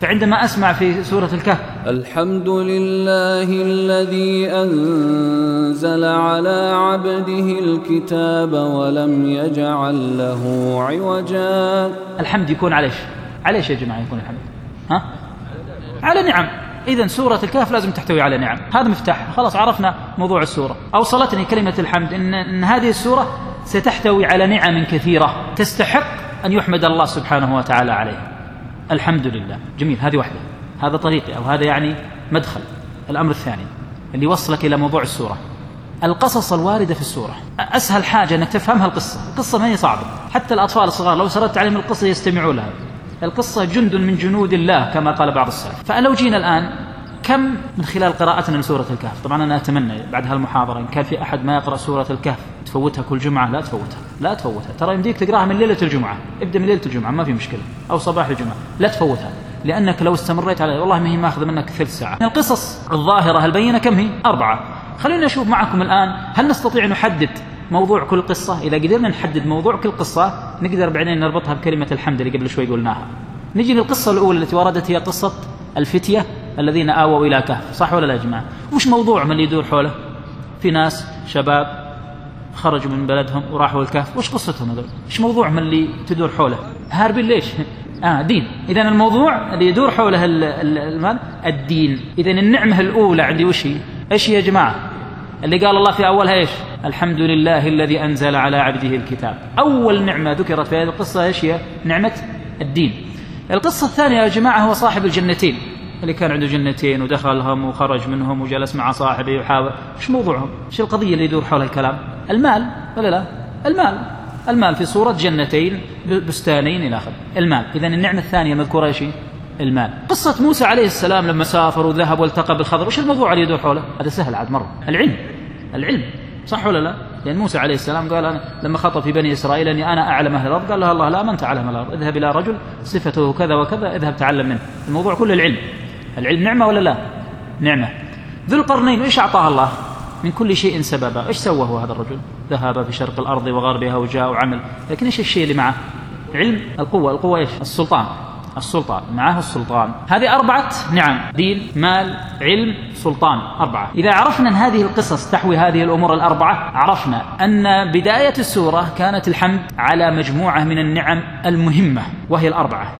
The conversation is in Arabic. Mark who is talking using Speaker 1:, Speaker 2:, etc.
Speaker 1: فعندما أسمع في سورة الكهف.
Speaker 2: الحمد لله الذي أنزل على عبده الكتاب ولم يجعل له عوجا.
Speaker 1: الحمد يكون على إيش؟ على إيش يا جماعة يكون الحمد؟ ها؟ على نعم. إذا سورة الكهف لازم تحتوي على نعم. هذا مفتاح. خلاص عرفنا موضوع السورة. أوصلتني كلمة الحمد. إن, إن هذه السورة ستحتوي على نعم كثيرة تستحق أن يحمد الله سبحانه وتعالى عليها. الحمد لله جميل هذه واحدة. هذا طريقي أو هذا يعني مدخل. الأمر الثاني اللي يوصلك إلى موضوع السورة. القصص الواردة في السورة. أسهل حاجة أنك تفهمها القصة. القصة ما هي صعبة. حتى الأطفال الصغار لو سردت عليهم القصة يستمعون لها القصة جند من جنود الله كما قال بعض السلف. فلو جينا الآن كم من خلال قراءتنا لسورة الكهف؟ طبعا أنا أتمنى بعد هالمحاضرة إن كان في أحد ما يقرأ سورة الكهف. تفوتها كل جمعة؟ لا تفوتها لا تفوتها. ترى يمديك تقراها من ليلة الجمعة. ابدأ من ليلة الجمعة ما في مشكلة. أو صباح الجمعة. لا تفوتها لأنك لو استمريت على والله ما هي ماخذة منك ثلث ساعة. القصص الظاهرة البينة كم هي؟ أربعة. خلينا نشوف معكم الآن هل نستطيع نحدد موضوع كل قصة؟ إذا قدرنا نحدد موضوع كل قصة نقدر بعدين نربطها بكلمة الحمد اللي قبل شوي قلناها. نجي للقصة الأولى التي وردت هي قصة الفتية الذين آووا إلى كهف. صح ولا لا يا جماعة؟ وش موضوع من اللي يدور حوله؟ في ناس شباب خرجوا من بلدهم وراحوا الكهف وش قصتهم هذول؟ إيش موضوع من اللي تدور حوله؟ هاربين ليش؟ آه دين. إذا الموضوع اللي يدور حوله المال الدين. إذا النعمة الأولى عندي وش هي؟ إيش يا جماعة؟ اللي قال الله في أولها إيش؟ الحمد لله الذي أنزل على عبده الكتاب. أول نعمة ذكرت في هذه القصة إيش هي؟ نعمة الدين. القصة الثانية يا جماعة هو صاحب الجنتين. اللي كان عنده جنتين ودخلهم وخرج منهم وجلس مع صاحبه يحاول إيش موضوعهم؟ إيش القضية اللي يدور حول الكلام؟ المال ولا لا؟ المال. المال في صورة جنتين بستانين إلى آخره. المال. إذا النعمة الثانية المذكورة إيش المال. قصة موسى عليه السلام لما سافر وذهب والتقى بالخضر وش الموضوع اللي يدور حوله؟ هذا سهل عاد مرة. العلم. العلم. صح ولا لا؟ لأن موسى عليه السلام قال أنا لما خطب في بني إسرائيل أني أنا أعلم أهل الأرض قال له الله لا من تعلم الأرض. اذهب إلى رجل صفته كذا وكذا اذهب تعلم منه. الموضوع كله العلم. العلم نعمة ولا لا؟ نعمة. ذو القرنين إيش أعطاه الله؟ من كل شيء سببا إيش سوى هو هذا الرجل؟ ذهب في شرق الأرض وغربها وجاء وعمل. لكن إيش الشيء اللي معه؟ علم القوة. القوة إيش؟ السلطان. السلطان. معه السلطان. هذه أربعة نعم. دين مال علم سلطان. أربعة. إذا عرفنا أن هذه القصص تحوي هذه الأمور الأربعة عرفنا أن بداية السورة كانت الحمد على مجموعة من النعم المهمة وهي الأربعة.